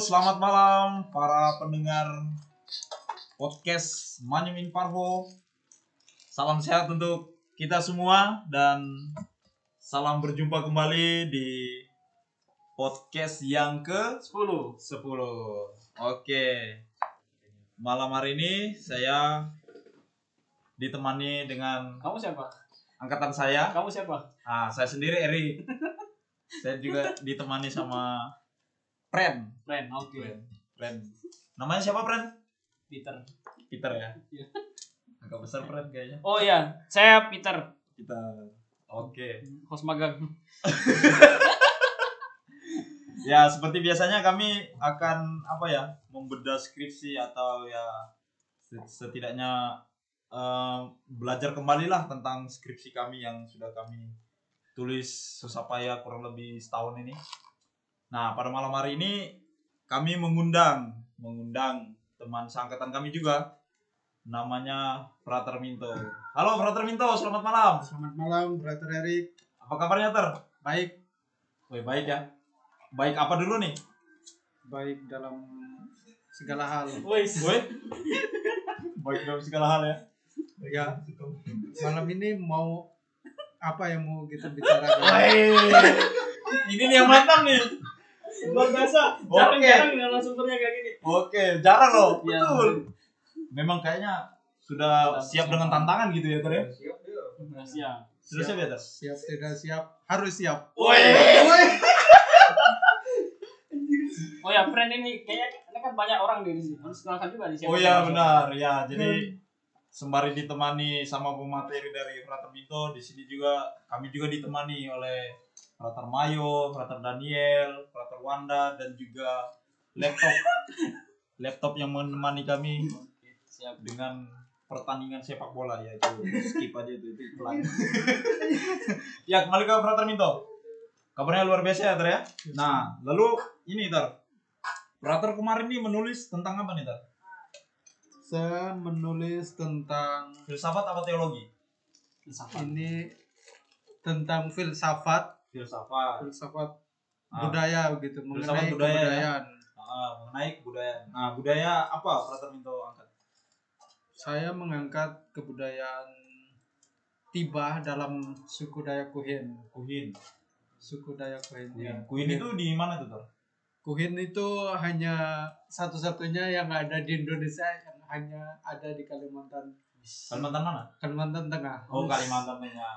Selamat malam para pendengar podcast Manyumin Parvo. Salam sehat untuk kita semua dan salam berjumpa kembali di podcast yang ke 10 10. Oke. Malam hari ini saya ditemani dengan Kamu siapa? angkatan saya. Kamu siapa? Ah, saya sendiri Eri. saya juga ditemani sama Pren. Friend, oke Pren. Namanya siapa Pren? Peter Peter ya. Iya. Agak besar Pren kayaknya. Oh iya, saya Peter Kita. Oke. Host magang Ya seperti biasanya kami akan apa ya membedah skripsi atau ya setidaknya eh, belajar kembali lah tentang skripsi kami yang sudah kami tulis susah payah kurang lebih setahun ini. Nah pada malam hari ini kami mengundang mengundang teman seangkatan kami juga namanya Frater Minto. Halo Frater Minto, selamat malam. Selamat malam, Brother Erik. Apa kabarnya Ter? Baik, Wih, baik ya. Baik apa dulu nih? baik dalam segala hal. Woi. Baik dalam segala hal ya. Ya, malam ini mau apa yang mau kita bicarakan? Ini nih yang mantap nih. Luar biasa Oke. Jarang-jarang okay. narasumbernya kayak gini Oke, jarang loh. Iya. Betul. Memang kayaknya sudah siap dengan tantangan gitu ya, Ter ya? Nah, siap Sudah siap ya, Ter? Siap tidak siap, harus siap. Woi. Oh ya, friend ini kayaknya ini kan banyak orang di sini Harus kenalkan juga di siapa Oh siapa. benar. Ya, jadi sembari ditemani sama pemateri dari Frater Minto, di sini juga kami juga ditemani oleh Frater Mayo, Frater Daniel, Frater Wanda dan juga laptop laptop yang menemani kami Siap dengan pertandingan sepak bola ya itu skip aja itu itu iklan. ya kembali ke Frater Minto. Kabarnya luar biasa ya Ter ya. Nah lalu ini Ter. Frater kemarin nih menulis tentang apa nih Ter? Saya menulis tentang Filsafat apa teologi? Filsafat. ini tentang filsafat, Filsafat. filsafat Ah. budaya begitu, Filsafat mengenai budaya, ya? kebudayaan. Ah, mengenai kebudayaan. Nah budaya apa Frater Minto angkat? Saya mengangkat kebudayaan Tiba dalam suku Dayak Kuhin. Kuhin. Suku Dayak Kuhin. Kuhin. ya. Kuhin itu di mana tuh? Kuhin itu hanya satu-satunya yang ada di Indonesia yang hanya ada di Kalimantan Kalimantan mana? Kalimantan Tengah. Oh Kalimantan Tengah.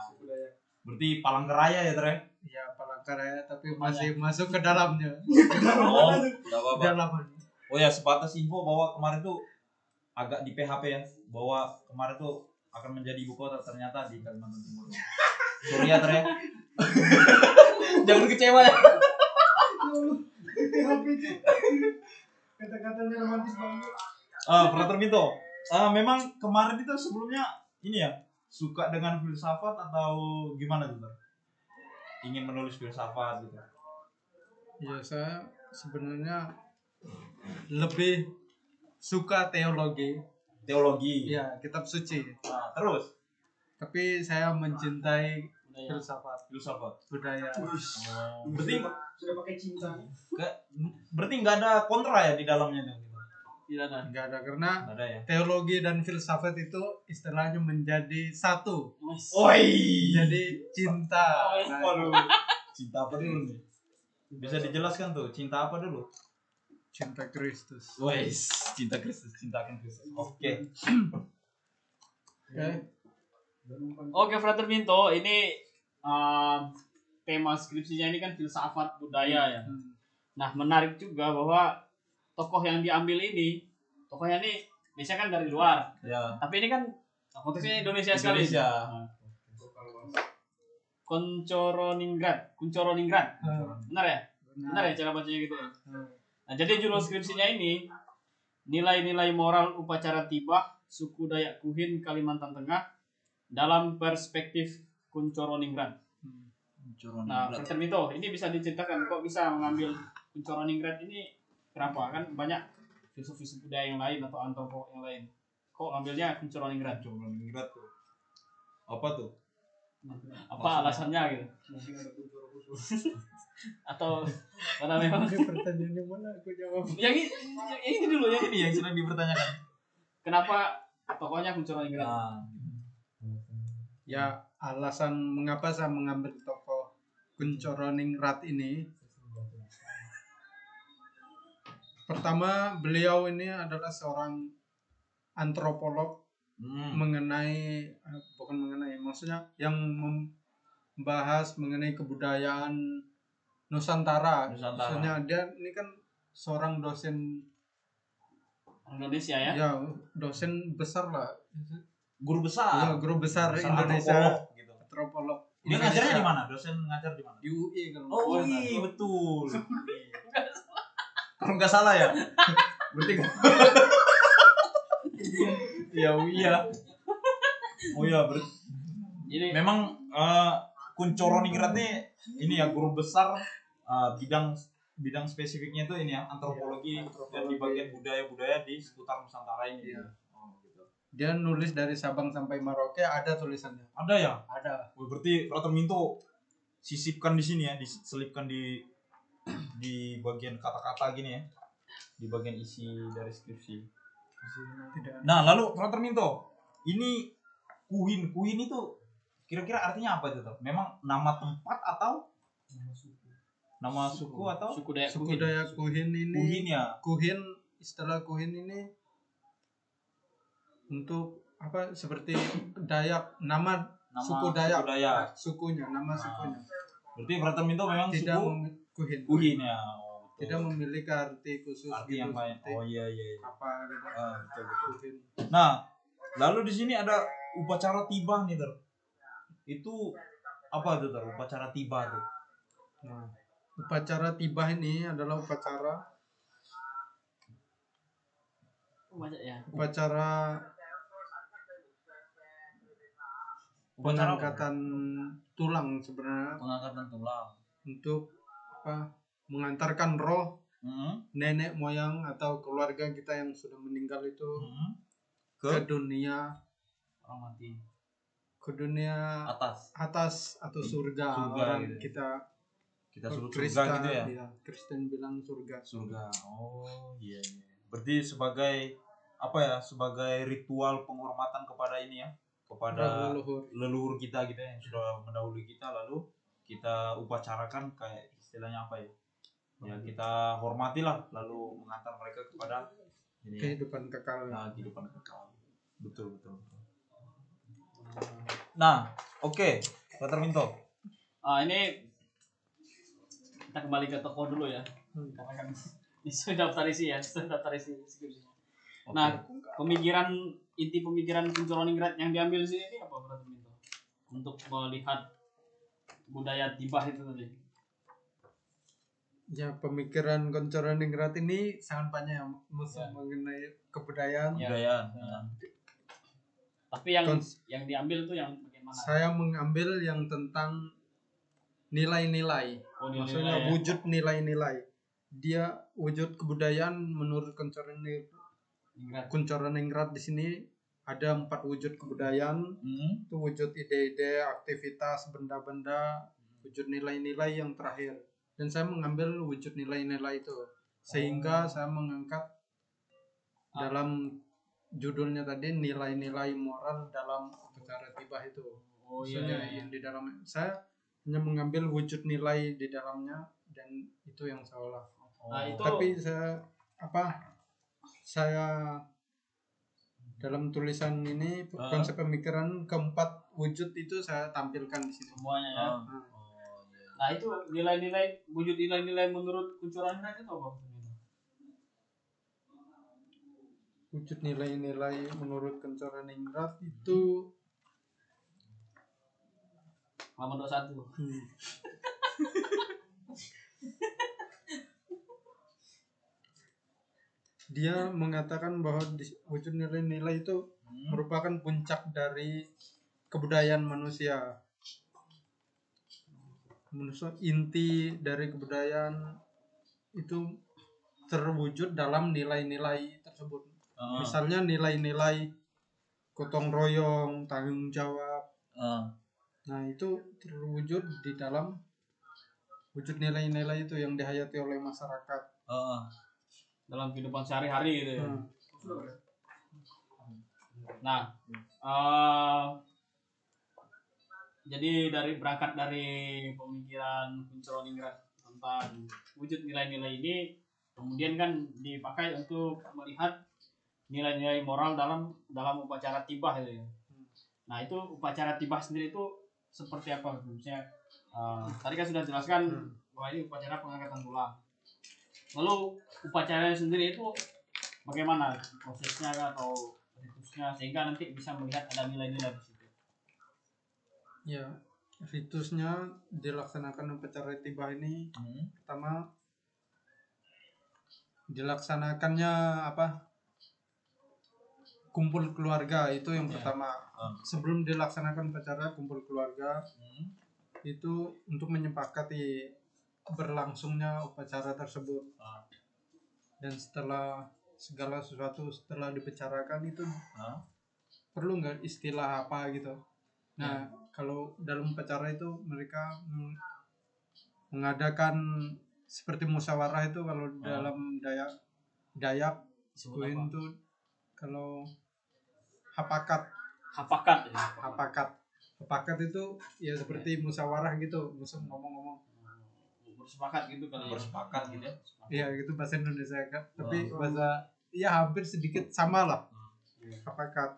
Berarti Palangkaraya ya Ter ya? Ya Palangkaraya tapi masih masuk ke dalamnya. Oh, nggak apa-apa. Dalaman. Oh ya sebatas info bahwa kemarin tuh agak di PHP ya bahwa kemarin tuh akan menjadi ibu kota ternyata di Kalimantan Timur. Sorry ya ya. Jangan kecewa ya. Kata-katanya romantis banget. Ah, Frater Minto. Ah, memang kemarin itu sebelumnya ini ya suka dengan filsafat atau gimana tuh? Ingin menulis filsafat gitu. Ya saya sebenarnya lebih suka teologi. Teologi. Ya kitab suci. Nah, terus Tapi saya mencintai Budaya. filsafat filsafat. budaya. Oh, berarti Sudah pakai cinta. berarti nggak ada kontra ya di dalamnya tuh. Tidak ada Enggak ada karena Nggak ada ya. teologi dan filsafat itu istilahnya menjadi satu. Oi. Jadi cinta. Nah, Waduh. Cinta apa dulu nih? Bisa dijelaskan tuh, cinta apa dulu? cinta Kristus. Wes, cinta Kristus, cinta akan Kristus. Oke. Oke. Oke, Frater Minto, ini um, tema skripsinya ini kan filsafat budaya ya. Hmm. Nah, menarik juga bahwa tokoh yang diambil ini, tokohnya ini biasanya kan dari luar, Ya. tapi ini kan konteksnya Indonesia, sekali. Indonesia. Nah. Koncoroningrat, Kuncoroningrat, Hmm. benar ya? Benar ya cara bacanya gitu ya? Hmm. Nah, jadi judul skripsinya ini nilai-nilai moral upacara tibah suku Dayak Kuhin Kalimantan Tengah dalam perspektif Kuncoroningrat. Hmm. Nah, Dr. Mito, ini bisa diceritakan kok bisa mengambil Kuncoroningrat ini kenapa? Kan banyak filsuf-filsuf budaya yang lain atau antropo yang lain. Kok ngambilnya Kuncoroningrat? Coroningrat tuh. Apa tuh? Apa alasannya gitu? atau Karena memang pertanyaan yang mana aku jawab? yang ini, yang ini dulu yang ini yang sedang dipertanyakan. kenapa tokohnya Kuncoro Ningrat? Nah, Ya alasan mengapa saya mengambil tokoh Kuncoro Ningrat ini Pertama beliau ini adalah seorang antropolog hmm. mengenai eh, bukan mengenai maksudnya yang membahas mengenai kebudayaan Nusantara. Nusantara. Maksudnya dia ini kan seorang dosen Indonesia ya. ya dosen besar lah. guru Ya, besar. guru besar Besar Indonesia antropolog, gitu. antropolog. Dia ngajarnya di mana? Dosen ngajar di mana? Di UI kan. Oh iya betul. Kalau nggak salah ya. Berarti ya iya. Oh iya ber- Jadi memang eh, Kuncoro Ningrat nih ini ya guru besar eh, bidang bidang spesifiknya itu ini ya antropologi, dan di bagian budaya-budaya di seputar Nusantara ini. Iya. Oh, gitu. Dia nulis dari Sabang sampai Merauke ada tulisannya. Ada ya? Ada. Oh, berarti Frater Minto sisipkan di sini ya, diselipkan di di bagian kata-kata gini ya. Di bagian isi dari skripsi. Tidak. Nah, lalu Frater Minto, ini kuhin, kuhin itu kira-kira artinya apa itu tuh? Memang nama tempat atau nama suku atau suku Dayak Suku Kuhin. Dayak Kuhin ini kuhin ya? Kuhin istilah Kuhin ini untuk apa seperti Dayak nama, Nama suku Dayak suku Dayak. sukunya nama Nah, sukunya Berarti Frater Minto memang tidak suku Kuhin kuhin ya. Oh, betul. tidak memiliki arti khusus arti gitu, yang lain. Oh iya iya. iya. apa gitu Ah, betul betul. Kuhin Nah, lalu di sini ada upacara tiba nih, Ter. Itu apa tuh, Ter? Upacara tiba tuh. nah upacara tibah ini adalah upacara ya. upacara pengangkatan tulang sebenarnya Pengangkatan tulang. untuk apa mengantarkan roh Hmm. nenek moyang atau keluarga kita yang sudah meninggal itu Hmm. ke Ke dunia Orang mati. ke dunia atas. atas atau surga, Surga orang gitu. kita Kita suruh Kristen surga gitu ya. iya, Kristen bilang surga Surga. Oh, iya iya. Berarti sebagai apa ya? Sebagai ritual penghormatan kepada ini ya, kepada leluhur leluhur kita gitu ya, yang sudah mendahului kita lalu kita upacarakan kayak istilahnya apa ya? Ya kita hormatilah lalu mengantar mereka kepada ini ya, kehidupan kekal nah, kehidupan kekal. Betul betul. betul. Nah, oke, Dr. Minto. Ah ini kita kembali ke toko dulu ya. Hmm. Karena kan ini sudah daftar isi ya, sudah daftar isi skripsi. Oke. Nah, pemikiran inti pemikiran Kuncoro Ningrat yang diambil di sini ini apa berarti Minto? Untuk melihat budaya tibah itu tadi. Ya pemikiran Koncoran Ningrat ini sangat banyak ya, maksud Ya. mengenai kebudayaan Ya. Kebudayaan. Ya. Tapi yang Kons- yang diambil tuh yang bagaimana? saya mengambil yang tentang nilai-nilai Oh, nilai-nilai maksudnya ya. wujud nilai-nilai dia wujud kebudayaan menurut Koncoran Ningrat. Kuncoran Ningrat di sini ada empat wujud kebudayaan Hmm. itu wujud ide-ide aktivitas benda-benda wujud nilai-nilai yang terakhir dan saya mengambil wujud nilai-nilai itu sehingga saya mengangkat Ah. dalam judulnya tadi nilai-nilai moral dalam upacara tibah itu Oh iya. maksudnya iya. yang di dalam saya hanya mengambil wujud nilai di dalamnya dan itu yang saya olah Nah, itu tapi saya apa saya dalam tulisan ini Ah. konsep pemikiran keempat wujud itu saya tampilkan di sini. semuanya ya. Ah. Nah, Oh, iya. Nah, itu nilai-nilai wujud nilai-nilai menurut Kuncoro Ningrat itu apa? wujud nilai-nilai menurut Kencora Ningrat itu Halaman 21. hmm, dia mengatakan bahwa wujud nilai-nilai itu Hmm. merupakan puncak dari kebudayaan manusia. Manusia inti dari kebudayaan itu terwujud dalam nilai-nilai tersebut. Ah. Misalnya nilai-nilai gotong royong, tanggung jawab. Ah. Nah, itu terwujud di dalam wujud nilai-nilai itu yang dihayati oleh masyarakat Heeh. dalam kehidupan sehari-hari gitu ya. Hmm. Nah, eh, jadi dari berangkat dari pemikiran Kunculoningrat tentang wujud nilai-nilai ini, kemudian kan dipakai untuk melihat nilai-nilai moral dalam dalam upacara tibah itu ya. Nah itu upacara tibah sendiri itu seperti apa? Misalnya eh, tadi kan sudah jelaskan Hmm. bahwa ini upacara pengangkatan tulang. Lalu upacaranya sendiri itu bagaimana prosesnya atau ritusnya sehingga nanti bisa melihat ada nilai-nilai di. Ya ritusnya dilaksanakan upacara tiba ini Hmm. pertama dilaksanakannya apa kumpul keluarga itu yang Ya. pertama Hmm. sebelum dilaksanakan upacara kumpul keluarga Hmm. itu untuk menyepakati berlangsungnya upacara tersebut Ah. dan setelah segala sesuatu setelah dibicarakan itu Ah. perlu nggak istilah apa gitu nah kalau dalam upacara itu mereka meng- mengadakan seperti musyawarah itu kalau Ah. dalam dayak dayak Kuin itu kalau hapakat Hapakat ya. hapakat hapakat itu ya seperti musyawarah gitu musuh ngomong-ngomong Bersepakat gitu kali ya. Bersepakat gitu ya. Iya gitu bahasa Indonesia kan tapi Oh. bahasa ya hampir sedikit sama lah Iya. hapakat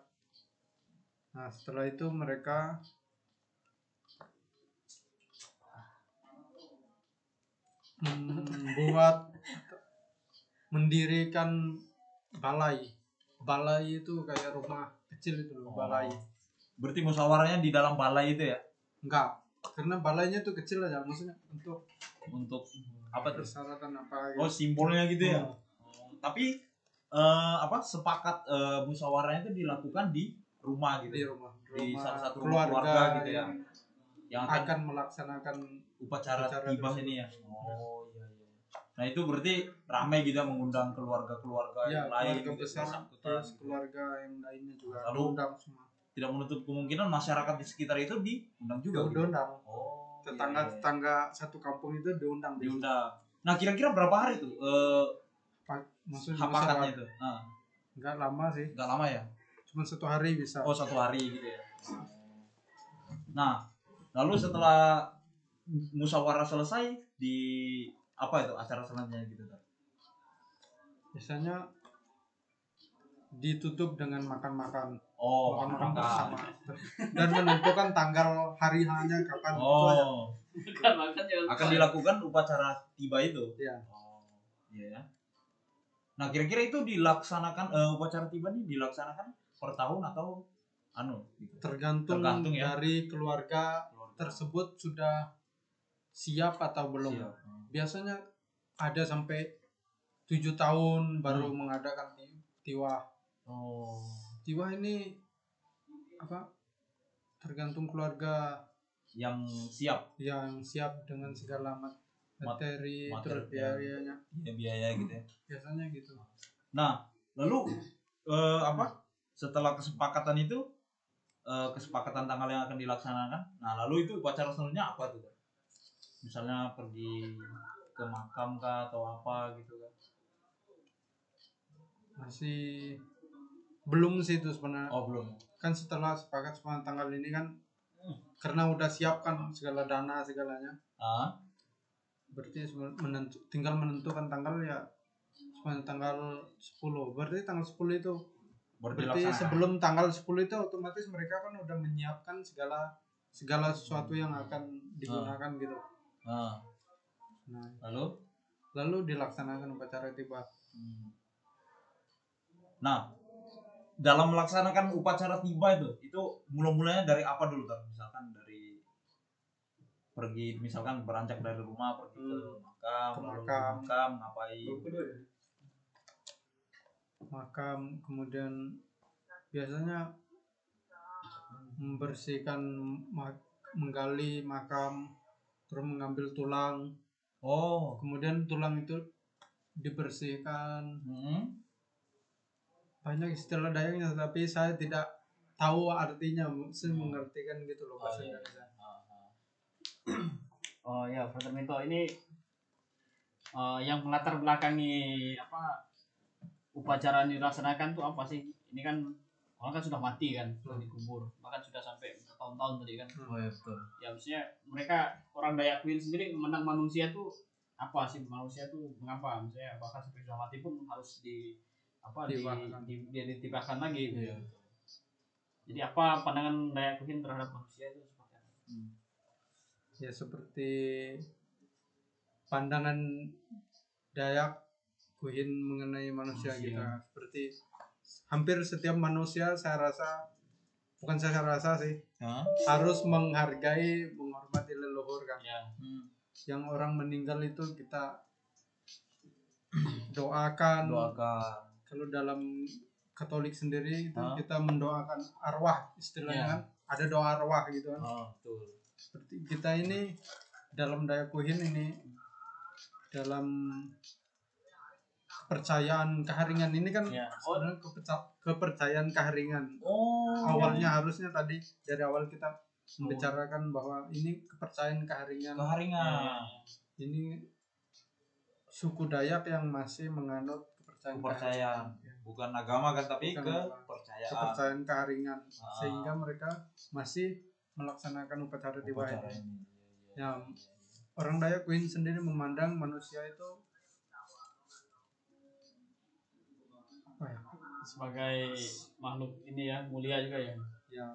nah setelah itu mereka membuat mendirikan balai balai itu kayak rumah kecil itu loh Oh. balai Berarti musyawarahnya di dalam balai itu ya enggak karena balainya tuh kecil aja maksudnya untuk untuk apa tuh? persyaratan apa Oh, simbolnya gitu ya. Hmm. Oh, Tapi eh, apa sepakat eh, musyawarahnya itu dilakukan di rumah di gitu. rumah Di rumah salah satu rumah keluarga gitu ya. yang Yang akan akan melaksanakan upacara upacara tersebut. ini ya. Oh, iya iya. Nah, itu berarti ramai gitu ya, mengundang keluarga-keluarga ya yang lain keluarga gitu, besar bersangkutan terus gitu. keluarga yang lainnya juga Lalu diundang semua Tidak menutup kemungkinan masyarakat di sekitar itu diundang juga. gitu. diundang Oh, tetangga iya, iya. satu kampung itu diundang diundang. Nah, kira-kira berapa hari tuh eh maksudnya hapakatnya musyawarah. itu? Nah, nggak lama sih enggak lama ya? cuma satu hari bisa Oh satu hari gitu ya. Nah, lalu setelah musyawarah selesai di apa itu acara selanjutnya gitu kan? biasanya ditutup dengan makan-makan Oh, makan-makan makan. bersama dan menentukan tanggal hari hanya kapan itu aja. Oh, Kan makan jangan akan dilakukan upacara tiba itu. Iya. Oh, iya. ya. Nah, kira-kira itu dilaksanakan eh, upacara tiba ini dilaksanakan per tahun atau anu gitu. tergantung, Tergantung ya. dari Keluarga. Tersebut sudah siap atau belum Siap. biasanya ada sampai tujuh tahun baru Hmm. mengadakan ti- tiwah Oh. tiwah ini apa tergantung keluarga Yang siap yang siap dengan segala mat- Mat- materi, materi, terus biayanya ya biaya gitu ya. biasanya gitu Nah, lalu eh, apa? Setelah kesepakatan itu eh, kesepakatan tanggal yang akan dilaksanakan. Nah, lalu itu upacara selanjutnya apa tuh? Misalnya pergi ke makam kah atau apa gitu kan? masih belum sih itu sebenarnya Oh, belum. kan setelah sepakat semua tanggal ini kan Hmm. karena udah siap kan segala dana segalanya Ah, berarti menentu, tinggal menentukan tanggal ya sebenarnya tanggal 10 berarti tanggal 10 itu berarti dilaksanakan. sebelum tanggal 10 itu otomatis mereka kan udah menyiapkan segala segala sesuatu yang akan digunakan gitu Ah, nah lalu lalu dilaksanakan upacara tiba Hmm. Nah, dalam melaksanakan upacara tiba itu, itu mula-mulanya dari apa dulu kan? Misalkan dari pergi, misalkan beranjak dari rumah pergi ke makam, Ke lalu makam. ke makam ngapain? Makam kemudian biasanya membersihkan ma- menggali makam terus mengambil tulang Oh, kemudian tulang itu dibersihkan hmm. banyak istilah dayangnya tapi saya tidak tahu artinya saya mengertikan gitu loh bahasa Oh, iya. Indonesia Ah, ah. Oh ya, Brother Minto ini eh, yang melatar belakangi apa upacara yang dilaksanakan tuh apa sih? Ini kan orang kan sudah mati kan, sudah dikubur, bahkan sudah sampai bertahun-tahun tadi kan. Oh ya betul. Ya maksudnya mereka orang Dayak Queen sendiri memandang manusia tuh apa sih manusia tuh mengapa? Misalnya bahkan sampai sudah mati pun harus di apa di, di, di, ditibahkan lagi. gitu. Iya. Jadi apa pandangan Dayak Queen terhadap manusia itu seperti apa? ya seperti pandangan Dayak Kuhin mengenai manusia Manusia. kita seperti hampir setiap manusia saya rasa bukan saya rasa sih Hah? harus menghargai menghormati leluhur kan Ya, yang orang meninggal itu kita doakan Doakan. kalau dalam Katolik sendiri itu Hah? kita mendoakan arwah istilahnya Ya. kan ada doa arwah gitu kan Oh, betul. seperti kita ini dalam daya kuhin ini dalam kepercayaan keharingan ini kan ya. Oh, kepercayaan keharingan Oh. awalnya harusnya tadi dari awal kita membicarakan bahwa ini kepercayaan keharingan keharingan. ini suku Dayak yang masih menganut kepercayaan Kepercayaan. keharingan. Ya, Bukan agama kan tapi Bukan kepercayaan. kepercayaan keharingan Ah. sehingga mereka masih melaksanakan upacara Upacara ini. ini. Ya, orang Dayak Queen sendiri memandang manusia itu apa ya? Sebagai makhluk ini ya mulia juga ya. Ya,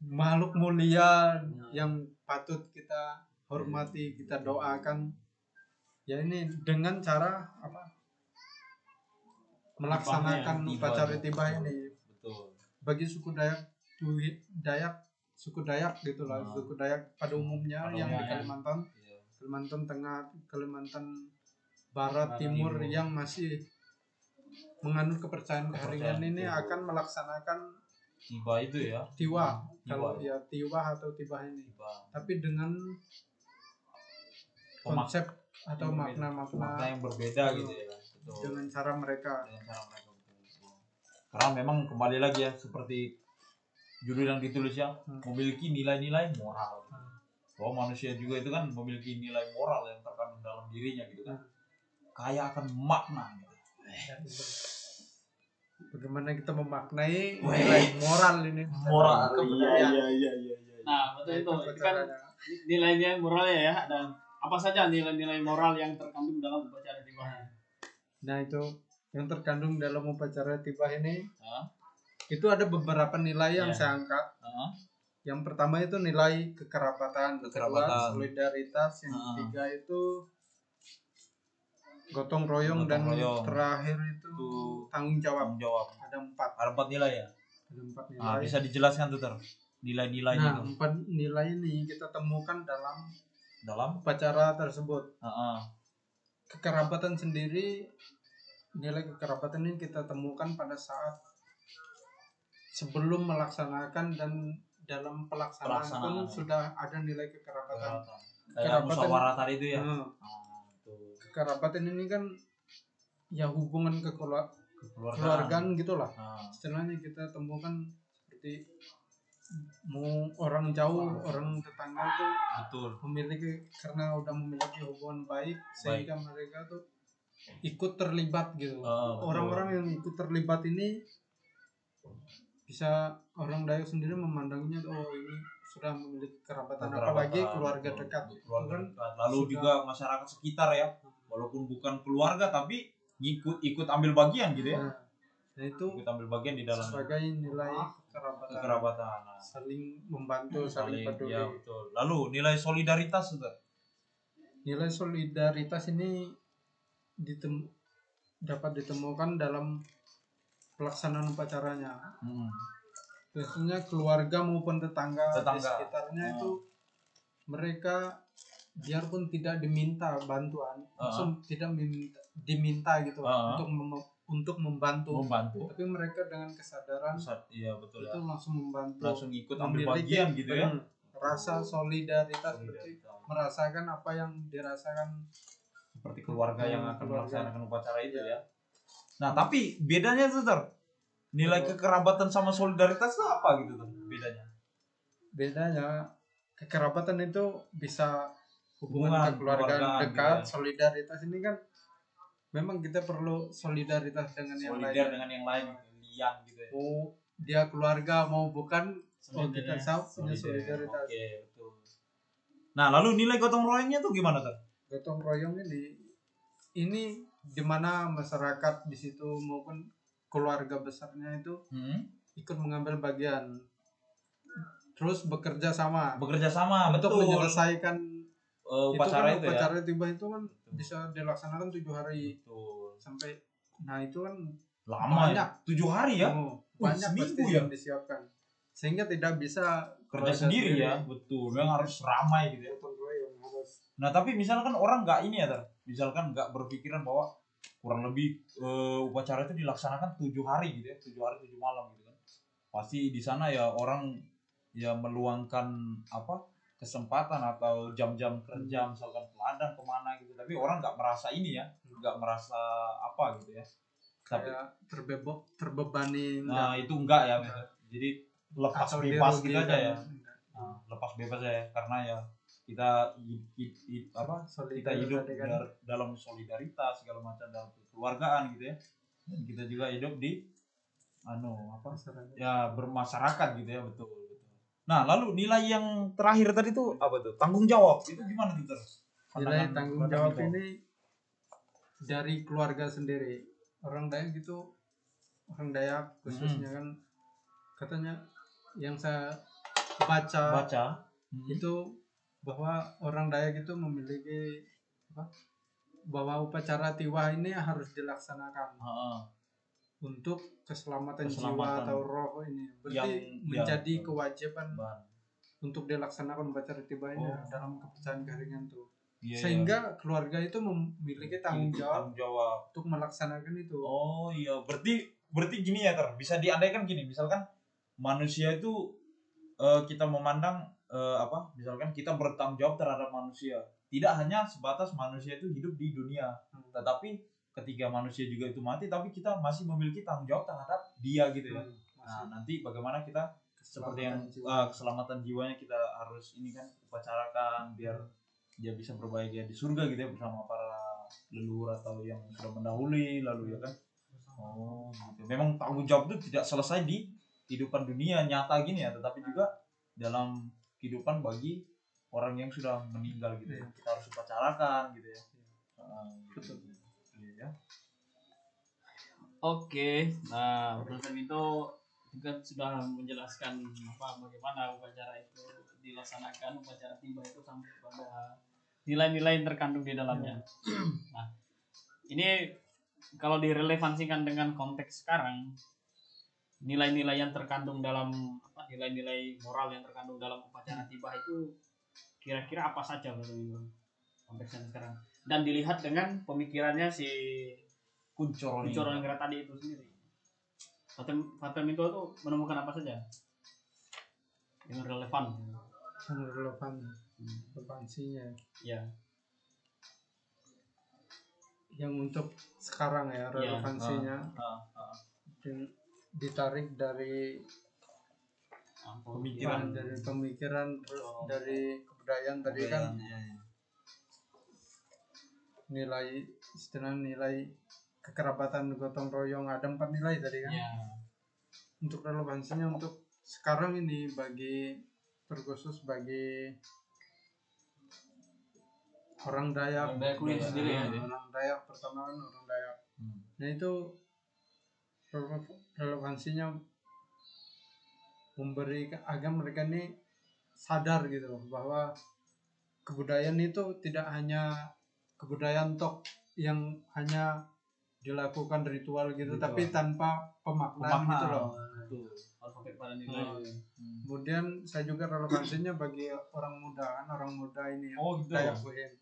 makhluk mulia yang patut kita hormati, kita doakan. Ya ini dengan cara apa? Melaksanakan Tibanya, upacara tiba. tiba ini Betul. bagi suku Dayak Dayak suku Dayak gitulah Ah. suku Dayak pada umumnya Pada yang di umumnya, ya. Kalimantan Iya. Kalimantan Tengah Kalimantan Barat Barat, Timur Timur. yang masih menganut kepercayaan keharingan Kepercayaan, ini betul. akan melaksanakan Tiba itu ya. tiwa Tiwa. kalau ya tiwa atau tiba ini Tiba. tapi dengan konsep atau Makna makna-makna yang berbeda gitu ya. Betul. dengan cara mereka dengan cara mereka. Karena memang kembali lagi ya seperti judul yang ditulis ya Hmm. memiliki nilai-nilai moral. Hmm. Bahwa manusia juga itu kan memiliki nilai moral yang terkandung dalam dirinya gitu kan. Hmm. Kaya akan makna gitu. Bagaimana kita memaknai nilai moral ini Kepercayaan. iya iya iya. Nah, betul itu. Itu kan percaranya. nilai-nilai moralnya ya dan apa saja nilai-nilai moral yang terkandung dalam upacara tiba. Nah itu yang terkandung dalam upacara tiba ini Hah? itu ada beberapa nilai yang Iya. saya angkat. Heeh. Yang pertama itu nilai kekerabatan, Kekerabatan. kedua solidaritas, yang Ah. ketiga itu gotong royong Gotong dan royong. terakhir itu Itu tanggung jawab. tanggung jawab. Ada empat, Ada empat nilai ya. ada empat nilai. Nah, bisa dijelaskan tuh ter nilai-nilainya Nah, tuh empat nilai ini kita temukan dalam dalam. upacara tersebut. Heeh. Kekerabatan sendiri, nilai kekerabatan ini kita temukan pada saat sebelum melaksanakan dan dalam pelaksanaan, Pelaksanaan. pun sudah ada nilai kekerabatan. Kayak Kerabatan- musyawarah tadi itu ya. Ah, tuh. kekerabatan ini kan ya hubungan kekelu- Kekeluargaan. kekeluargaan gitulah. Nah, Istilahnya kita temukan seperti mau orang jauh, orang tetangga tuh betul. memiliki karena udah memiliki hubungan baik sehingga mereka tuh ikut terlibat gitu. Ah. Orang-orang yang ikut terlibat ini bisa orang Dayak sendiri memandangnya oh ini sudah memiliki kerabatan Kekerabatan, apalagi keluarga dekat. Keluarga Itu kan dekat. Lalu sudah- juga masyarakat sekitar ya, walaupun bukan keluarga tapi ngikut ikut ambil bagian gitu ya. Nah, nah itu Ikut ambil bagian di dalam sebagai nilai kerabatan. kekerabatan. Nah, Saling membantu, saling, saling peduli. ya betul. Lalu nilai solidaritas itu. Nilai solidaritas ini ditem- dapat ditemukan dalam pelaksanaan upacaranya. Hmm. Biasanya keluarga maupun tetangga, di Tetangga. sekitarnya Hmm. itu mereka biarpun tidak diminta bantuan, Ah. maksud tidak diminta, diminta gitu Ah. untuk mem- untuk membantu, Membantu. tapi mereka dengan kesadaran Pusat, iya betul itu ya. langsung membantu, Langsung ikut ambil bagian gitu ya. hmm, rasa solidaritas seperti Solidaritas. merasakan apa yang dirasakan seperti keluarga yang Hmm, akan keluarga. melaksanakan upacara itu Iya. ya. Nah, tapi bedanya tuh, Ter. Nilai Oh. kekerabatan sama solidaritas itu apa gitu tuh bedanya? bedanya kekerabatan itu bisa Hubungan, hubungan keluarga keluargaan, dekat, gitu solidaritas ini kan memang kita perlu solidaritas dengan yang solidar lain. dengan yang lain liang gitu ya Mau dia keluarga mau bukan, oh Solidar kita ya. sama punya Solidar, solidaritas. oke betul nah lalu nilai gotong royongnya tuh gimana tuh Gotong royong ini ini di mana masyarakat di situ maupun keluarga besarnya itu hmm? ikut mengambil bagian terus bekerja sama bekerja sama untuk betul menyelesaikan Itu upacara kan itu, ya? upacara tiba itu kan bisa dilaksanakan tujuh hari. Betul. Sampai nah itu kan lama Banyak. ya? Tujuh hari ya? Oh, Wih, banyak pasti ya? yang disiapkan. Sehingga tidak bisa kerja sendiri ya? Betul memang harus ramai gitu ya? Harus. Nah tapi misalkan orang nggak ini ya Tar. misalkan nggak berpikiran bahwa kurang lebih eh, upacara itu dilaksanakan tujuh hari gitu ya? Tujuh hari tujuh malam gitu kan? Pasti di sana ya orang ya meluangkan apa kesempatan atau jam-jam kerja misalkan ke ladang ke mana gitu. Tapi orang nggak merasa ini ya nggak merasa apa gitu ya. Tapi terbebok terbebani nah itu enggak ya jadi lepas atau bebas gitu dirugikan. aja ya. Nah, lepas bebas ya. Karena ya kita apa? Kita hidup kan. dar- dalam solidaritas segala macam dalam kekeluargaan gitu ya. Dan kita juga hidup di anu apa? Ya bermasyarakat gitu ya betul nah lalu nilai yang terakhir tadi tuh apa tuh tanggung jawab itu gimana tuh Ter? nilai tanggung jawab itu. ini dari keluarga sendiri orang Dayak gitu orang Dayak khususnya Hmm. kan katanya yang saya baca, baca Hmm. itu bahwa orang Dayak itu memiliki apa bahwa upacara tiwa ini harus dilaksanakan Heeh. Untuk keselamatan, jiwa Keselamatan. atau roh ini. Berarti Yang- menjadi ya, betul. kewajiban Ban. untuk dilaksanakan upacara tiwa ini Oh. dalam kepercayaan keringan tuh. Iya, sehingga keluarga itu memiliki tanggung jawab tanggung jawab. untuk melaksanakan itu. Oh iya, berarti berarti gini ya ter, bisa diandaikan gini, misalkan manusia itu eh, kita memandang eh, apa, misalkan kita bertanggung jawab terhadap manusia, tidak hanya sebatas manusia itu hidup di dunia, Hmm. tetapi ketika manusia juga itu mati, tapi kita masih memiliki tanggung jawab terhadap dia gitu ya. Hmm, Nah nanti bagaimana kita seperti yang keselamatan jiwa. eh, keselamatan jiwanya kita harus ini kan upacarakan biar dia bisa berbahagia di surga gitu ya bersama para leluhur atau yang sudah mendahului lalu ya kan. Oh gitu. Memang tanggung jawab itu tidak selesai di kehidupan dunia nyata gini ya tetapi juga dalam kehidupan bagi orang yang sudah meninggal gitu ya. Iya. kita harus upacarakan gitu ya. Ah, gitu. Iya. Oke, nah Brother itu juga sudah menjelaskan apa bagaimana upacara itu dilaksanakan upacara tiba itu sampai pada nilai-nilai yang terkandung di dalamnya. nah, ini kalau direlevansikan dengan konteks sekarang, nilai-nilai yang terkandung dalam apa nilai-nilai moral yang terkandung dalam upacara tiba itu kira-kira apa saja Minggu konteksnya sekarang dan dilihat dengan pemikirannya si Kuncoro Kuncoro Ningrat tadi itu sendiri. Fatem Fatem itu tuh menemukan apa saja yang relevan. yang relevan Hmm. relevansinya Ya, yang untuk sekarang ya Iya, relevansinya Ah, ah. di- ditarik dari. Pemikiran. dari pemikiran terus Oh. dari kebudayaan tadi kan Iya, iya. Nilai istilah nilai kekerabatan gotong royong ada empat nilai tadi kan Ya, untuk relevansinya untuk sekarang ini bagi terkhusus bagi orang Dayak Orang Dayak sendiri ya. orang Dayak pertama kan orang Dayak Hmm. nah itu rele- relevansinya memberi agar mereka ini sadar gitu bahwa kebudayaan itu tidak hanya kebudayaan tok yang hanya dilakukan ritual gitu Ritual. tapi tanpa pemaknaan Pemaknaan. gitu loh betul. Harus sampai pada nilai. Hmm. Hmm. kemudian saya juga relevansinya bagi orang muda kan orang muda ini ya Oh gitu. Dayak Kuhin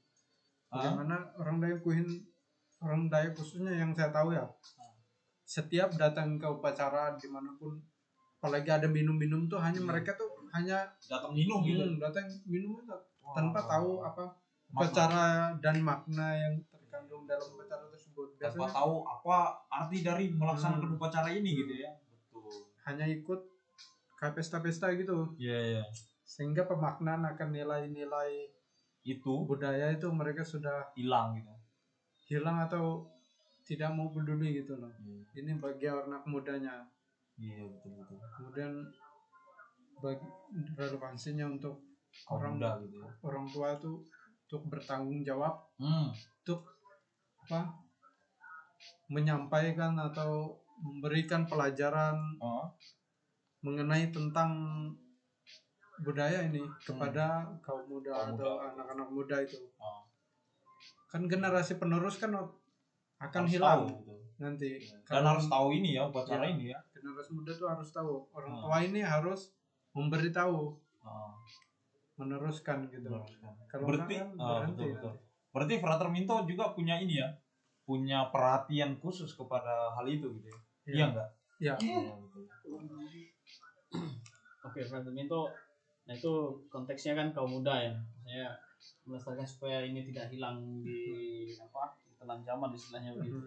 Ah, bagaimana orang Dayak Kuhin orang Dayak khususnya yang saya tahu ya setiap datang ke upacara di mana pun apalagi ada minum-minum tuh hanya Hmm. mereka tuh hanya datang minum gitu. hmm, datang minum Wah. tanpa tahu apa. Upacara dan makna yang terkandung dalam upacara tersebut. Tanpa biasanya tahu apa arti dari melaksanakan Hmm. upacara ini gitu ya. Betul. hanya ikut kayak pesta-pesta gitu. Iya iya. sehingga pemaknaan akan nilai-nilai itu. budaya itu mereka sudah hilang gitu. hilang atau tidak mau peduli gitu loh. Ini bagi anak mudanya. Iya betul betul. Kemudian bagi relevansinya untuk kaum Orang- muda gitu ya. orang tua itu untuk bertanggung jawab hmm. untuk apa menyampaikan atau memberikan pelajaran oh. mengenai tentang budaya ini kepada kaum muda Kaum atau muda. anak-anak muda itu Oh. kan generasi penerus kan akan Harus hilang tahu, gitu. nanti dan Kalau harus tahu ini ya upacara Ya. ini ya generasi muda tuh harus tahu orang Hmm. tua ini harus memberitahu oh. Meneruskan gitu kalau berarti kan berhenti betul, betul. nanti. berarti Frater Minto juga punya ini ya punya perhatian khusus kepada hal itu gitu ya Iya. iya enggak Iya. Iya, betul. Oke, Franzminto nah itu konteksnya kan kaum muda ya. Saya melestarikan supaya ini tidak hilang di apa? di telan zaman istilahnya begitu.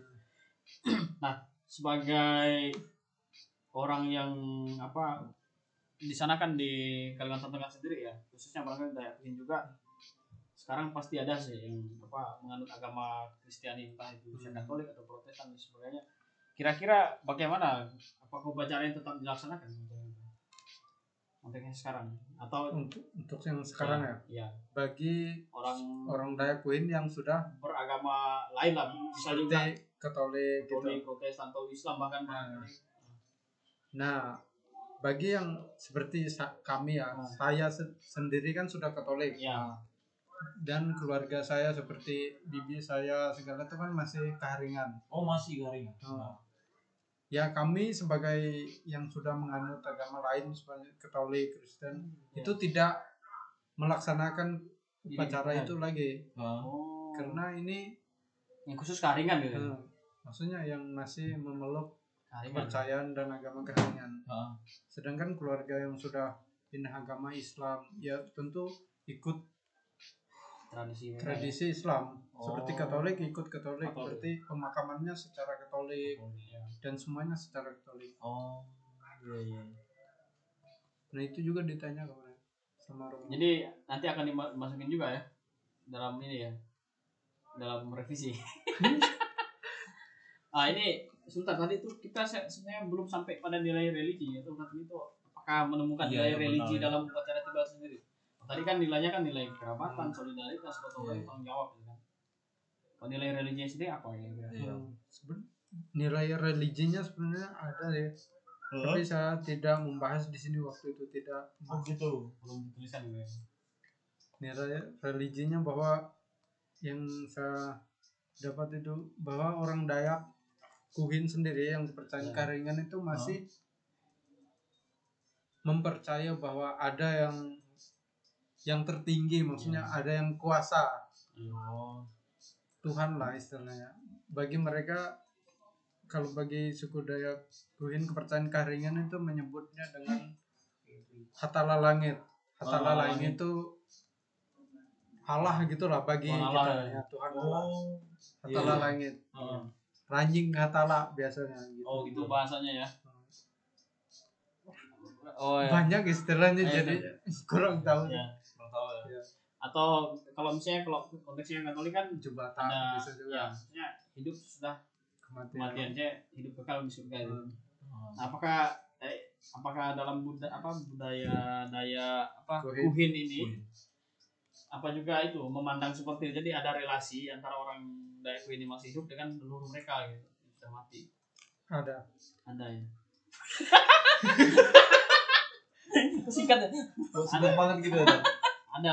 Hmm. Sebagai orang yang apa di sana kan di Kalimantan Tengah sendiri ya, khususnya barangkali Dayak Kuhin juga sekarang pasti ada sih yang apa menganut agama Kristiani entah itu Katolik Katolik atau Protestan dan sebagainya. Kira-kira bagaimana? Apakah upacara yang tetap dilaksanakan? Konteksnya sekarang atau untuk untuk yang sekarang ya ya bagi orang orang Dayak Queen yang sudah beragama lain lah bisa juga seperti Katolik gitu. Katolik, Protestan atau Islam bahkan Nah. Nah, bagi yang seperti kami ya, Hmm. saya se- sendiri kan sudah Katolik ya dan keluarga saya seperti bibi saya segala itu kan masih keharingan. oh masih garing Oh. Ya kami sebagai yang sudah menganut agama lain sebagai Katolik, Kristen Ya. itu tidak melaksanakan upacara Diri-dirinya. itu lagi oh karena ini yang khusus karingan gitu eh, maksudnya yang masih memeluk kepercayaan dan agama keharingan. nah, Sedangkan keluarga yang sudah pindah agama Islam ya tentu ikut tradisi tradisi Islam. Seperti Oh. Katolik ikut Katolik, Katolik. berarti pemakamannya secara Katolik ya. dan semuanya secara Katolik. oh iya iya Nah itu juga ditanya kemarin sama Romo. jadi nanti akan dimasukin juga ya dalam ini ya dalam revisi ah ini sebentar tadi tuh kita se- sebenarnya belum sampai pada nilai religi atau tadi itu apakah menemukan Iya, nilai iya, religi benar. dalam upacara tiba sendiri? Tadi kan nilainya kan nilai kerabatan solidaritas gotong royong Iya. tanggung jawab gitu kan. Kalau nilai religinya sendiri apa ya kira-kira? Iya. Hmm, seben- nilai religinya sebenarnya ada ya, tapi saya tidak membahas di sini waktu itu tidak oh gitu. Belum ditulisan gitu ya. Nilai religinya bahwa yang saya dapat itu bahwa orang Dayak Kuhin sendiri yang percaya Ya. karingan itu masih mempercaya bahwa ada yang yang tertinggi maksudnya ada yang kuasa. Oh Tuhan lah istilahnya. Bagi mereka kalau bagi suku Dayak Kuhin kepercayaan karingan itu menyebutnya dengan hatala langit. Hatala Oh, langit itu Allah gitulah bagi Tuhan kita. Allah, ya Tuhan Allah oh hatala iya. langit. Oh. Ranjing hatala biasanya gitu. oh gitu bahasanya ya oh ya banyak istilahnya Iya, jadi kurang tahu Ya. Kurang tahu ya Ya, atau kalau misalnya kalau konteksnya Katolik kan jembatan ada bisa ya, juga maksudnya hidup sudah kematian kematian saya hidup kekal di surga itu. Hmm. Nah, apakah eh, apakah dalam budaya apa budaya daya apa Kuhin. kuhin ini Kuhin. Apa juga itu memandang seperti itu. jadi ada relasi antara orang kuhin ini masih hidup dengan leluhur mereka gitu sudah mati. Ada. Ada ya. Singkat ya? Oh, singkat banget gitu ya Tan? ada.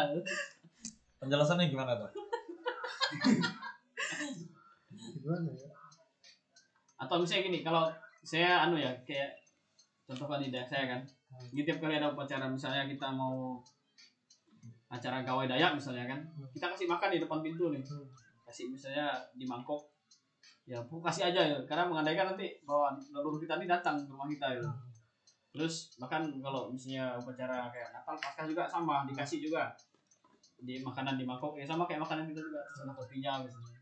Penjelasannya gimana tuh gimana ya? Atau misalnya gini kalau saya anu ya kayak contohkan di daerah saya kan. Ini tiap kali ada upacara misalnya kita mau acara gawai dayak misalnya kan. Kita kasih makan di depan pintu nih. Hmm. kasih misalnya di mangkok. Ya pokok kasih aja ya. Karena mengandaikan nanti bahwa leluhur kita ini datang ke rumah kita ya terus bahkan kalau misalnya upacara kayak Natal Paskah juga sama dikasih juga. Di makanan di mangkok ya sama kayak makanan kita juga ada kopinya misalnya.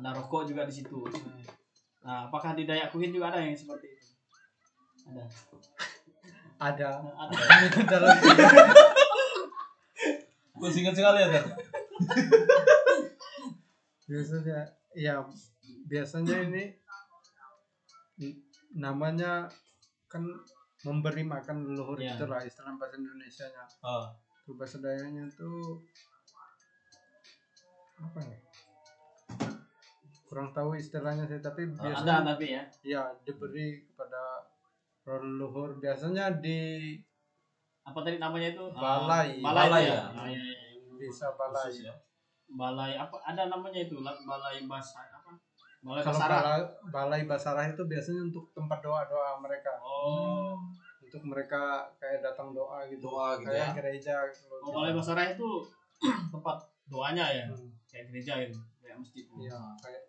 Ada rokok juga di situ. Nah apakah di Dayak Kuhin juga ada yang seperti itu? Ada. Ada. Ada. Dalam Kok singkat sekali ya, Ter? biasanya ya biasanya ini namanya kan memberi makan leluhur Iya. itulah istilah bahasa Indonesia nya Ah, bahasa Dayanya tuh apa ya? Kurang tahu istilahnya sih tapi ada biasanya tapi ya. ya diberi kepada leluhur. Biasanya di apa tadi namanya itu Balai. Ah, balai, Balai ya, ya. Ah, iya, iya, iya. desa balai khusus ya. balai apa ada namanya itu la- balai basar apa balai kalau basarah balai, balai basarah itu biasanya untuk tempat doa doa mereka oh untuk mereka kayak datang doa gitu Doa gitu kayak ya. gereja gitu. oh balai basarah itu tempat doanya ya Hmm, kayak gereja itu kayak masjid iya kayak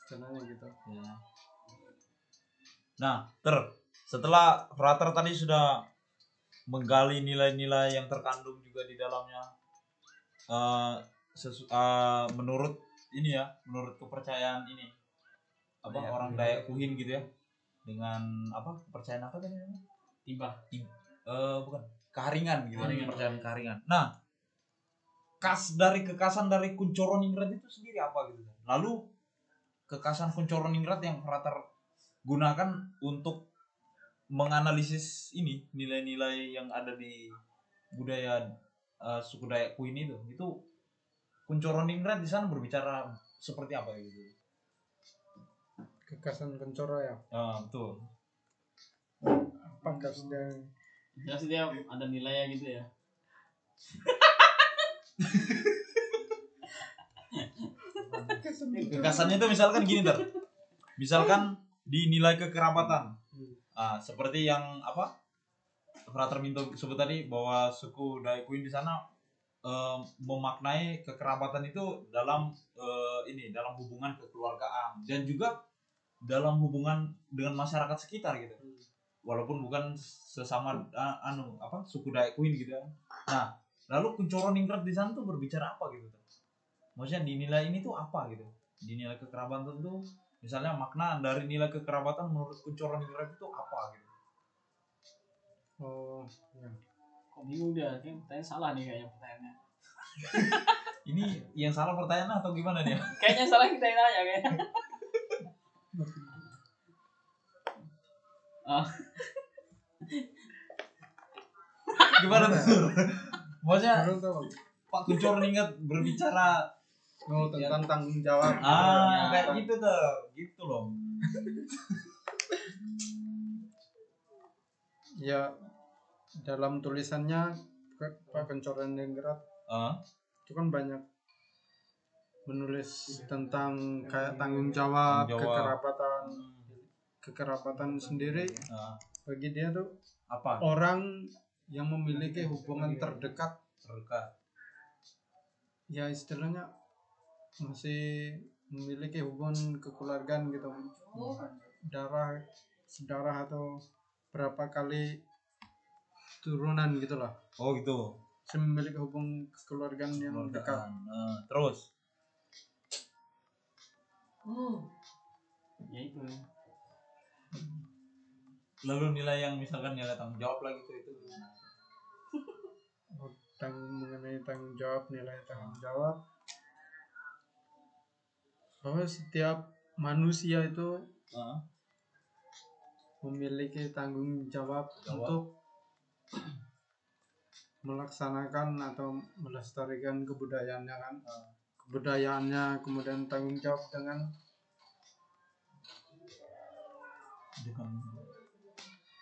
istilahnya gitu Ya. Nah, ter setelah Frater tadi sudah menggali nilai-nilai yang terkandung juga di dalamnya, sesu- eh, menurut ini ya, menurut kepercayaan ini apa Iya, orang iya. Dayak Kuhin gitu ya, dengan apa kepercayaan apa tadi namanya? tiba Eh, bukan keharingan gitu, ya, Keharingan. kepercayaan keharingan. Nah, kas dari kekasan dari Kuncoro Ningrat itu sendiri apa gitu? Lalu kekasan Kuncoro Ningrat yang Frater gunakan untuk menganalisis ini nilai-nilai yang ada di budaya eh, suku Dayak Kuin itu itu Kuncoro Ningrat di sana berbicara seperti apa gitu? kekasan kencoro ya? Ah, betul. apa kasnya jelas dia ada nilainya gitu ya. Kekasannya itu misalkan gini ter, misalkan di nilai kekerabatan, Hmm. ah, seperti yang apa, Frater Minto sebut tadi bahwa suku Daikuin di sana eh, memaknai kekerabatan itu dalam eh, ini dalam hubungan kekeluargaan dan juga dalam hubungan dengan masyarakat sekitar gitu, walaupun bukan sesama anu apa suku Daikuin gitu ya. Nah, lalu Kuncoro Ningrat di sana tuh berbicara apa gitu? Maksudnya dinilai ini tuh apa gitu dinilai kekerabatan tuh misalnya makna dari nilai kekerabatan menurut kuncoran ningrat itu apa gitu? Oh ya. kok bingung dia? Kayaknya pertanyaan salah nih kayaknya pertanyaannya. Ini yang salah pertanyaan atau gimana nih kayaknya salah kita yang nanya kayaknya. Ah, gimana tuh? Maksudnya. Pak Kuncoro Ningrat berbicara oh tentang tanggung jawab. Ah Ya. kayak gitu tuh. Gitu loh. Ya dalam tulisannya Pak Kencoran Ningrat ah? itu kan banyak menulis tentang kayak tanggung jawab, Tanggung jawab. kekerabatan kekerabatan sendiri. Ah, bagi dia tuh apa? orang yang memiliki hubungan terdekat. Terdekat. Ya istilahnya masih memiliki hubungan kekeluargaan gitu. Darah sedarah atau berapa kali turunan gitulah oh gitu. Masih memiliki hubungan kekeluargaan yang dekat. Keluargaan. Ah, terus ya itu. Lalu nilai yang misalkan nilai tanggung jawab lagi tuh itu gimana? tentang mengenai tanggung jawab nilai tanggung jawab bahwa setiap manusia itu Ah, memiliki tanggung jawab, Jawab. untuk melaksanakan atau melestarikan kebudayaannya kan Ah. kebudayaannya kemudian tanggung jawab dengan dengan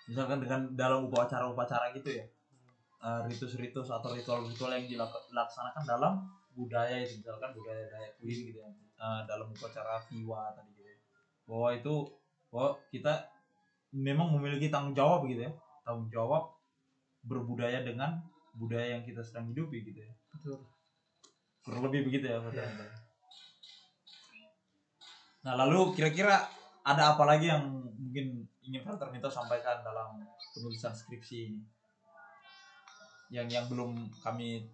misalkan dengan dalam upacara-upacara gitu ya eh, ritus-ritus atau ritual-ritual yang dilak- dilaksanakan dalam budaya itu misalkan budaya Dayak Kuin gitu ya. Eh, dalam upacara Viwa tadi gitu ya. Bahwa itu bahwa kita memang memiliki tanggung jawab gitu ya. Tanggung jawab berbudaya dengan budaya yang kita sedang hidupi gitu ya. Betul. Kurang lebih begitu ya Pak Chandra. Nah lalu kira-kira ada apa lagi yang mungkin ingin Frater Minto sampaikan dalam penulisan skripsi ini? Yang yang belum kami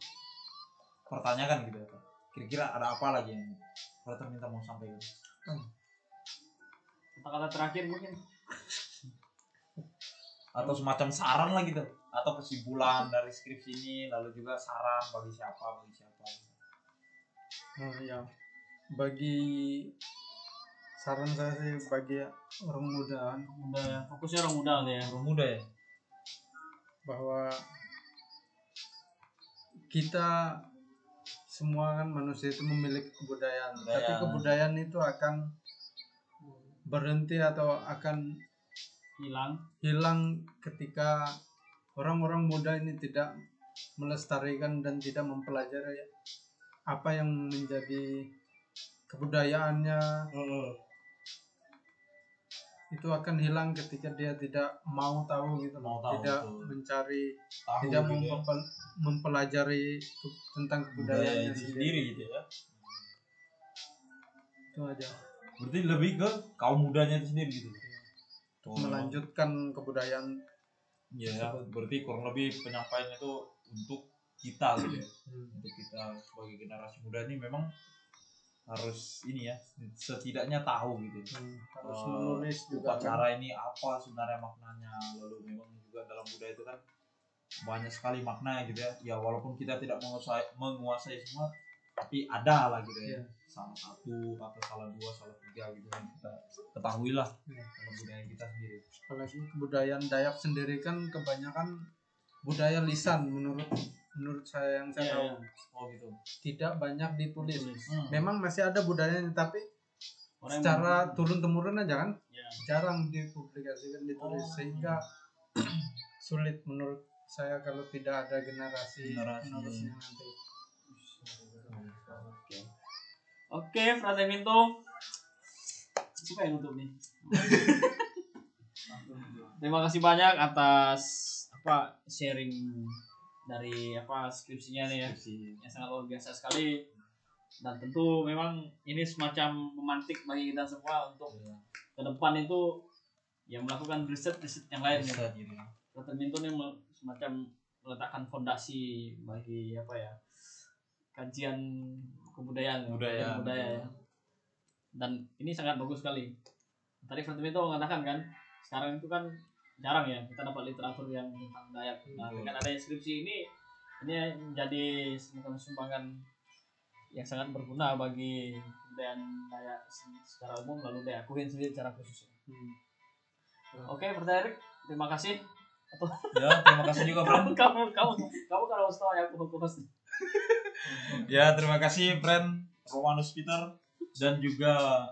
pertanyakan gitu ya. Kira-kira ada apa lagi yang Frater Minto mau sampaikan? kata-kata terakhir mungkin atau semacam saran lah gitu atau kesimpulan dari skripsi ini lalu juga saran bagi siapa bagi siapa Oh, ya. Bagi saran saya sih bagi orang muda muda ya fokusnya orang muda ya orang muda ya bahwa kita semua kan manusia itu memiliki kebudayaan, tapi Kebudayaan. kebudayaan itu akan berhenti atau akan hilang. hilang ketika orang-orang muda ini tidak melestarikan dan tidak mempelajari apa yang menjadi kebudayaannya itu akan hilang ketika dia tidak mau tahu gitu. Mau tahu, tidak betul. mencari Tahu tidak gitu ya. mempel- mempelajari tentang itu sendiri. gitu ya. Itu aja. Berarti lebih ke kaum mudanya itu sendiri gitu. Tuh, melanjutkan kebudayaan ya berarti kurang lebih penyampaian itu untuk kita gitu ya. Untuk kita sebagai generasi muda ini memang harus ini ya setidaknya tahu gitu Hmm, harus Eh, menulis juga kan. upacara ini apa sebenarnya maknanya lalu memang juga dalam budaya itu kan banyak sekali makna gitu ya ya walaupun kita tidak menguasai menguasai semua tapi ada lah gitu ya Iya. salah satu atau salah dua salah tiga gitu kan kita ketahui lah Iya. dalam budaya kita sendiri apalagi kebudayaan Dayak sendiri kan kebanyakan budaya lisan menurut menurut saya yang saya Iya, tahu iya. oh gitu tidak banyak ditulis Hmm. memang masih ada budayanya tapi Orang yang- secara turun temurun aja kan ya. jarang dipublikasikan ditulis Oh. sehingga sulit menurut saya kalau tidak ada generasi Generasi. penerusnya nanti Oke. Oke, Frate Minto. Suka yang nutup nih. Terima kasih banyak atas apa sharing dari apa skripsinya nih ya. Yang sangat luar biasa sekali. Dan tentu memang ini semacam memantik bagi kita semua untuk ke depan itu yang melakukan riset-riset yang lain. Gitu. gitu ya. Frate Minto ini mel- semacam meletakkan fondasi bagi apa ya kajian kebudayaan Budaya, budaya ya. dan ini sangat bagus sekali tadi Frate Minto mengatakan kan sekarang itu kan jarang ya kita dapat literatur yang tentang Dayak. Nah dengan adanya skripsi ini ini menjadi semacam sumbangan yang sangat berguna bagi kebudayaan Dayak se- secara umum lalu Dayakuhin sendiri secara khusus. Hmm. oke Erik terima kasih. Ya terima kasih juga Bro kamu kamu kamu kamu kalau tahu ya aku host. Ya, terima kasih friend Romanus Peter dan juga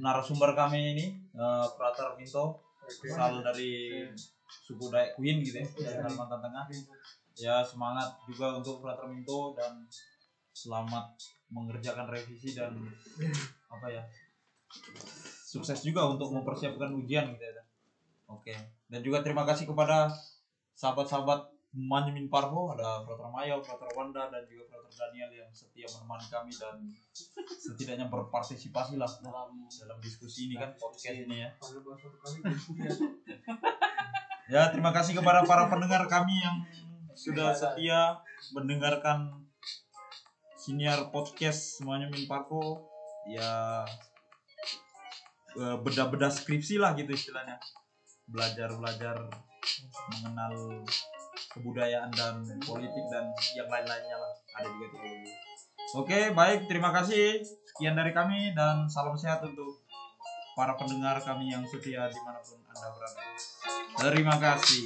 narasumber kami ini eh, Prater Minto asal dari suku Dayak Queen gitu ya dari Kalimantan Tengah. Ya semangat juga untuk Prater Minto dan selamat mengerjakan revisi dan apa ya sukses juga untuk mempersiapkan ujian gitu ya. Oke dan juga terima kasih kepada sahabat-sahabat Manyemin Parho, ada Frater Mayo, Frater Wanda, dan juga Frater Daniel yang setia menemani kami dan setidaknya berpartisipasi lah dalam dalam diskusi ini kan podcast ini ya. Ya terima kasih kepada para pendengar kami yang sudah setia mendengarkan siniar podcast semuanya Min Parvo ya eh, beda-beda skripsi lah gitu istilahnya belajar-belajar mengenal kebudayaan dan politik dan yang lain-lainnya lah ada juga teologi. Oke baik terima kasih sekian dari kami dan salam sehat untuk para pendengar kami yang setia di mana pun anda berada. Terima kasih.